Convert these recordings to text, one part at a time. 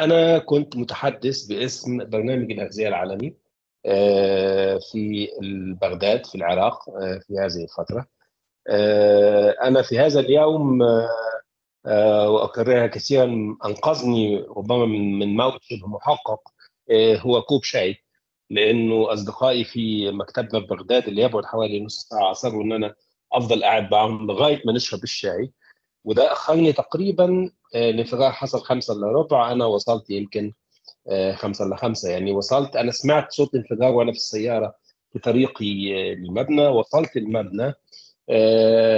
أنا كنت متحدث باسم برنامج الأغذية العالمي في بغداد في العراق في هذه الفترة. أنا في هذا اليوم وأكررها كثيرا أنقذني ربما من موت شبه محقق هو كوب شاي. لأنه أصدقائي في مكتبنا في بغداد اللي يبعد حوالي نص ساعة اصروا ان أنا أفضل قاعد معاهم لغاية ما نشرب الشاي. وده أخرني تقريبا الانفجار حصل خمسة الا ربع أنا وصلت يمكن خمسة الا خمسة. يعني وصلت أنا سمعت صوت انفجار وأنا في السيارة في طريقي للمبنى وصلت المبنى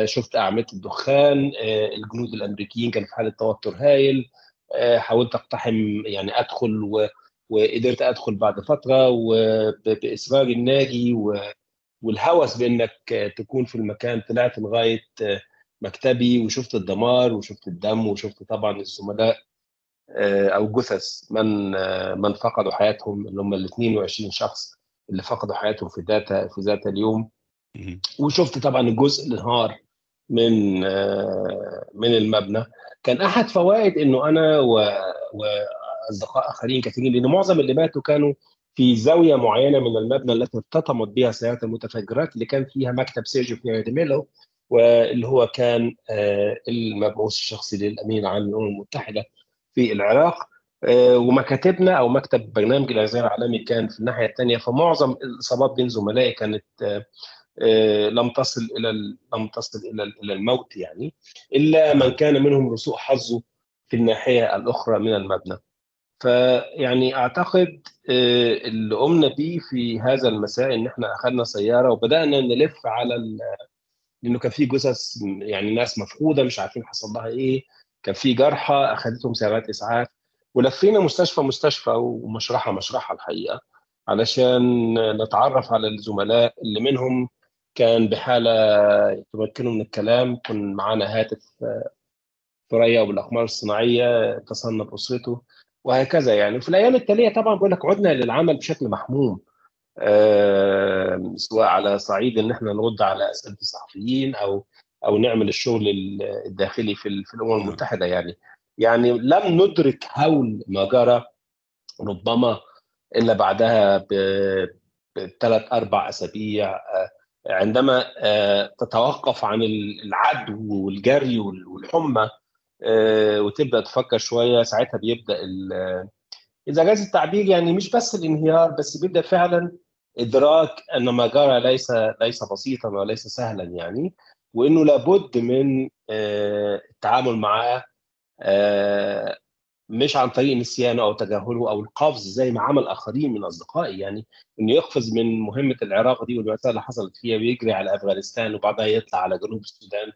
شفت أعمدة الدخان الجنود الأمريكيين كانوا في حالة توتر هائل حاولت أقتحم يعني أدخل و وقدرت أدخل بعد فترة وباصرار الناجي والهوس بإنك تكون في المكان طلعت لغاية مكتبي وشفت الدمار وشفت الدم وشفت طبعا الزملاء أو جثث من من فقدوا حياتهم اللي هم ال 22 شخص اللي فقدوا حياتهم في ذات في ذات اليوم. وشفت طبعا الجزء اللي انهار من من المبنى. كان أحد فوائد إنه أنا واصدقاء آخرين كثيرين لأن معظم اللي ماتوا كانوا في زاوية معينة من المبنى التي ارتطمت بها سيارات المتفجرات اللي كان فيها مكتب سيرجيو بيريديميلو واللي هو كان المبعوث الشخصي للامين العام للامم المتحدة في العراق ومكاتبنا أو مكتب برنامج الاغذيه العالمي كان في الناحية الثانية فمعظم الإصابات بين زملائي كانت لم تصل إلى لم تصل إلى إلى الموت يعني إلا من كان منهم لسوء حظه في الناحية الأخرى من المبنى. فيعني أعتقد اللي قمنا بيه في هذا المساء إن إحنا أخذنا سيارة وبدأنا نلف على لأنه كان في جثث يعني ناس مفقودة مش عارفين حصل لها إيه. كان في جرحى اخذتهم سيارات إسعاف. ولفينا مستشفى مستشفى ومشرحة مشرحة الحقيقة علشان نتعرف على الزملاء اللي منهم كان بحالة تمكنه من الكلام. كان معانا هاتف ثريا بالاقمار الصناعية اتصلنا باسرته وهكذا يعني. وفي الأيام التالية طبعا بقول لك عدنا للعمل بشكل محموم. سواء على صعيد إن إحنا نرد على أسئلة الصحفيين أو أو نعمل الشغل الداخلي في, في الأمم المتحدة يعني. يعني لم ندرك هول ما جرى ربما إلا بعدها بثلاث أربع أسابيع. عندما تتوقف عن العدو والجري والحمى وتبدأ تفكر شوية ساعتها بيبدأ إذا جاز التعبير يعني مش بس الانهيار بس بيبدا فعلا إدراك إن ما جرى ليس ليس بسيطا وليس سهلا يعني وإنه لابد من التعامل معاه مش عن طريق نسيانه أو تجاهله أو القفز زي ما عمل آخرين من اصدقائي يعني إنه يقفز من مهمة العراق دي والمسائل اللي حصلت فيها ويجري على أفغانستان وبعدها يطلع على جنوب السودان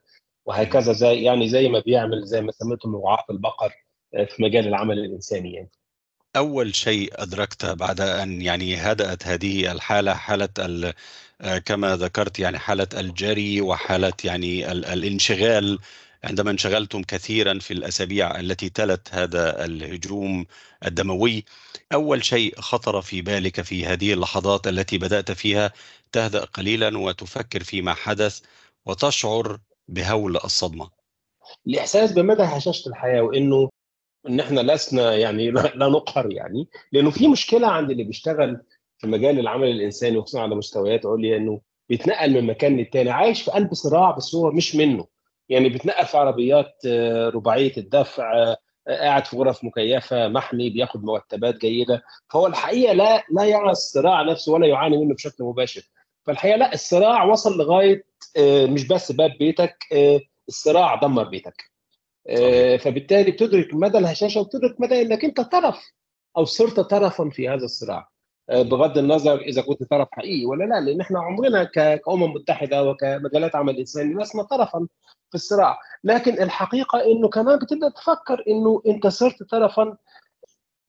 وهكذا زي يعني زي ما بيعمل زي ما سميته رعاة البقر في مجال العمل الإنساني يعني. أول شيء ادركته بعد أن يعني هدأت هذه الحالة حالة كما ذكرت يعني حالة الجري وحالة يعني الانشغال. عندما انشغلتم كثيرا في الأسابيع التي تلت هذا الهجوم الدموي أول شيء خطر في بالك في هذه اللحظات التي بدأت فيها تهدأ قليلا وتفكر فيما حدث وتشعر بهول الصدمة. الإحساس بمدى هشاشه الحياة وإنه إن إحنا لسنا يعني لا نقهر يعني لأنه في مشكلة عند اللي بيشتغل في مجال العمل الإنساني وخصوصا على مستويات عليا إنه بيتنقل من مكان للتاني عايش في قلب صراع بس هو مش منه. يعني بيتنقل في عربيات رباعية الدفع قاعد في غرف مكيفة محمي بياخد مرتبات جيدة. فهو الحقيقة لا لا يرى الصراع نفسه ولا يعاني منه بشكل مباشر. فالحقيقة لا الصراع وصل لغاية مش بس باب بيتك الصراع دمر بيتك. فبالتالي بتدرك مدى الهشاشة وبتدرك مدى إنك أنت طرف أو صرت طرفا في هذا الصراع. بغض النظر إذا كنت طرف حقيقي ولا لا لأن إحنا عمرنا كأمم متحدة وكمجالات عمل انساني لسنا طرفا في الصراع. لكن الحقيقة إنه كمان بتبدأ تفكر إنه أنت صرت طرفا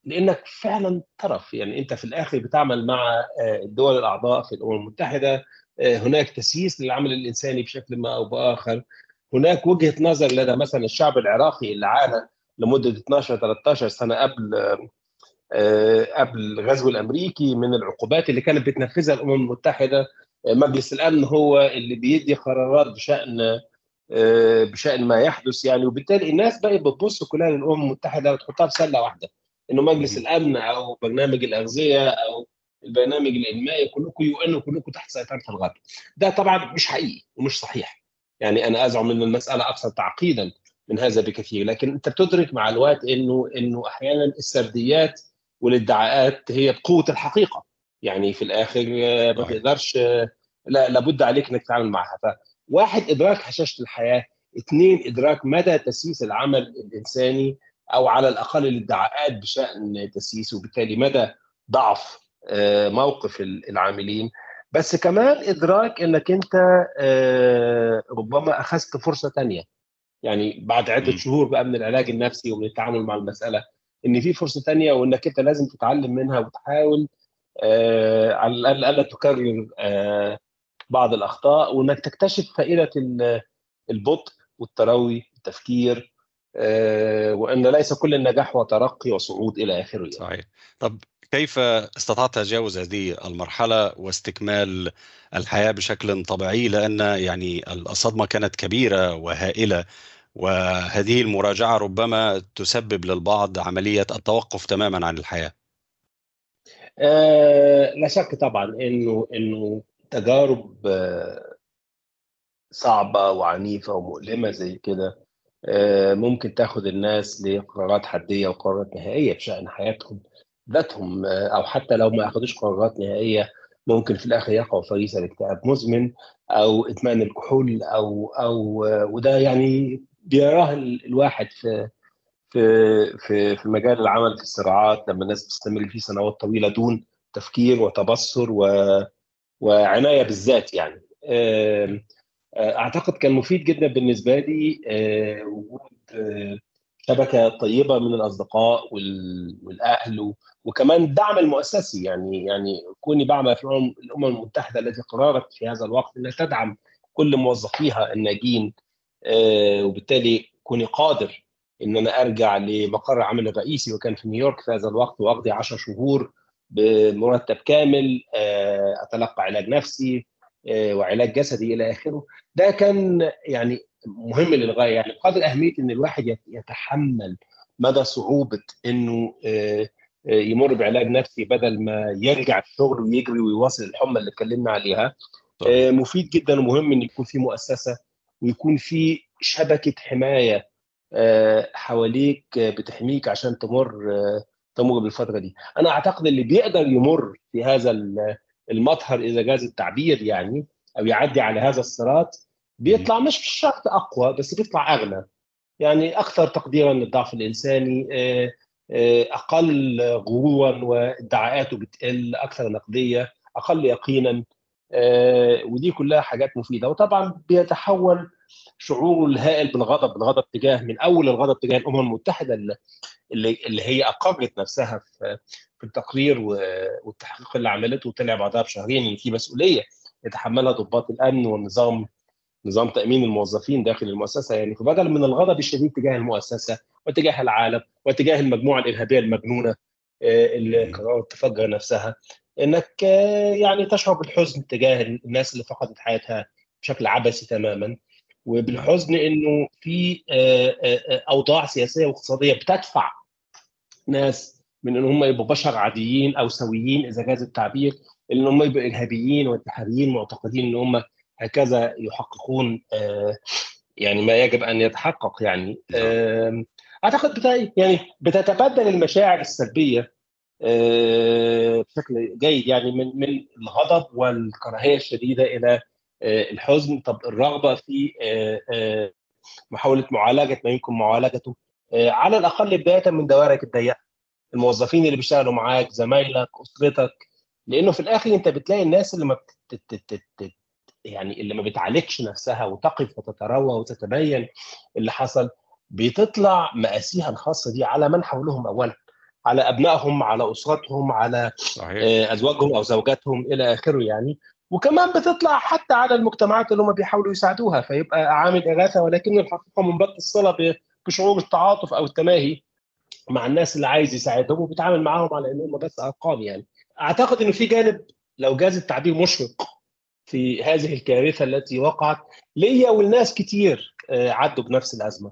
لأنك فعلا طرف. يعني أنت في الآخر بتعمل مع الدول الأعضاء في الأمم المتحدة. هناك تسييس للعمل الإنساني بشكل ما أو بآخر. هناك وجهة نظر لدى مثلا الشعب العراقي اللي عانى لمدة 12 13 سنة قبل قبل الغزو الأمريكي من العقوبات اللي كانت بتنفذها الأمم المتحدة. مجلس الأمن هو اللي بيدي قرارات بشأن بشأن ما يحدث يعني. وبالتالي الناس بقت بتبص كلها للأمم المتحدة وتحطها في سلة واحدة إنه مجلس الأمن أو برنامج الأغذية أو البرنامج الإنمائي كلكم يو ان وكلكم تحت سيطرة الغرب. ده طبعا مش حقيقي ومش صحيح. يعني أنا أزعم إن المسألة أكثر تعقيدا من هذا بكثير لكن أنت بتدرك مع الوقت إنه إنه أحيانا السرديات والادعاءات هي بقوة الحقيقة. يعني في الآخر ما تقدرش لا لابد عليك إنك تتعامل معها. فواحد إدراك هشاشه الحياة اثنين إدراك مدى تسييس العمل الإنساني أو على الأقل الادعاءات بشأن تسييسه وبالتالي مدى ضعف موقف العاملين. بس كمان إدراك إنك أنت ربما أخذت فرصة ثانية يعني بعد عدة شهور بقى من العلاج النفسي ومن التعامل مع المسألة إن في فرصة ثانية وإنك أنت لازم تتعلم منها وتحاول على الأقل الا تكرر بعض الأخطاء وإنك تكتشف فائدة البطء والتروي التفكير وإن ليس كل النجاح هو ترقي وصعود إلى آخره يعني. صحيح. طب كيف استطعت تجاوز هذه المرحلة واستكمال الحياة بشكل طبيعي؟ لأن يعني الصدمة كانت كبيرة وهائلة وهذه المراجعة ربما تسبب للبعض عملية التوقف تماما عن الحياة. آه لا شك طبعا إنه إنه تجارب صعبة وعنيفة ومؤلمة زي كده آه ممكن تاخد الناس لقرارات حدية وقرارات نهائية بشأن حياتهم. ذاتهم أو حتى لو ما أخذوش قرارات نهائية ممكن في الآخر يقعوا فريسه لاكتئاب مزمن أو إدمان الكحول أو أو وده يعني بيراه الواحد في في في في مجال العمل في الصراعات لما الناس بتستمر فيه سنوات طويلة دون تفكير وتبصر و وعناية بالذات يعني. أعتقد كان مفيد جدا بالنسبة لي وجود شبكة طيبة من الأصدقاء والأهل وكمان الدعم المؤسسي يعني يعني كوني بعمل في الأمم المتحدة التي قررت في هذا الوقت إنها تدعم كل موظفيها الناجين وبالتالي كوني قادر إن أنا أرجع لمقر عمل الرئيسي وكان في نيويورك في هذا الوقت وأقضي 10 شهور بمرتب كامل أتلقى علاج نفسي وعلاج جسدي إلى آخره. ده كان يعني مهم للغاية يعني بقدر أهمية إن الواحد يتحمل مدى صعوبة إنه يمر بعلاج نفسي بدل ما يرجع الشغل ويجري ويواصل الحمى اللي اتكلمنا عليها. طبعا. مفيد جدا ومهم إن يكون في مؤسسة ويكون في شبكة حماية حواليك بتحميك عشان تمر تمر بالفترة دي. أنا أعتقد اللي بيقدر يمر في هذا المطهر إذا جاز التعبير يعني أو يعدي على هذا الصراط بيطلع مش شرط أقوى بس بيطلع أغنى. يعني أكثر تقديرا للضعف الإنساني أقل غرورا وادعاءاته بتقل أكثر نقدية أقل يقينا. ودي كلها حاجات مفيدة. وطبعا بيتحول شعوره الهائل بالغضب الغضب تجاه من أول الغضب تجاه الأمم المتحدة اللي اللي هي أقرت نفسها في في التقرير والتحقيق اللي عملته. وطلع بعدها بشهرين إن في مسؤولية يتحملها ضباط الأمن والنظام نظام تأمين الموظفين داخل المؤسسة. يعني فبدل من الغضب الشديد تجاه المؤسسة وتجاه العالم وتجاه المجموعة الإرهابية المجنونة اللي قررت تفجر نفسها. إنك يعني تشعر بالحزن تجاه الناس اللي فقدت حياتها بشكل عبثي تماما وبالحزن إنه في أوضاع سياسية واقتصادية بتدفع ناس من إن هم يبقوا بشر عاديين أو سويين إذا جاز التعبير إن هم يبقوا إرهابيين وانتحاريين معتقدين إن هم هكذا يحققون يعني ما يجب أن يتحقق يعني. أعتقد يعني بتتبدل المشاعر السلبية بشكل جيد. يعني من من الغضب والكراهية الشديدة إلى الحزن. طب الرغبة في محاولة معالجة ما يمكن معالجته على الأقل بداية من دوائرك الضيقة. الموظفين اللي بيشتغلوا معاك زمايلك أسرتك. لأنه في الآخر أنت بتلاقي الناس اللي ما. يعني اللي ما بتعالجش نفسها وتقف وتتروى وتتبين اللي حصل. بتطلع مآسيها الخاصة دي على من حولهم اولا على أبنائهم على أسرتهم على صحيح. أزواجهم أو زوجاتهم إلى آخره يعني. وكمان بتطلع حتى على المجتمعات اللي هم بيحاولوا يساعدوها فيبقى عامل إغاثة ولكن الحقيقة منبت الصله بشعور التعاطف أو التماهي مع الناس اللي عايز يساعدهم وبيتعامل معاهم على انهم بس أرقام يعني. أعتقد إنه في جانب لو جاز التعبير مشرق في هذه الكارثة التي وقعت ليا والناس كتير عدوا بنفس الأزمة.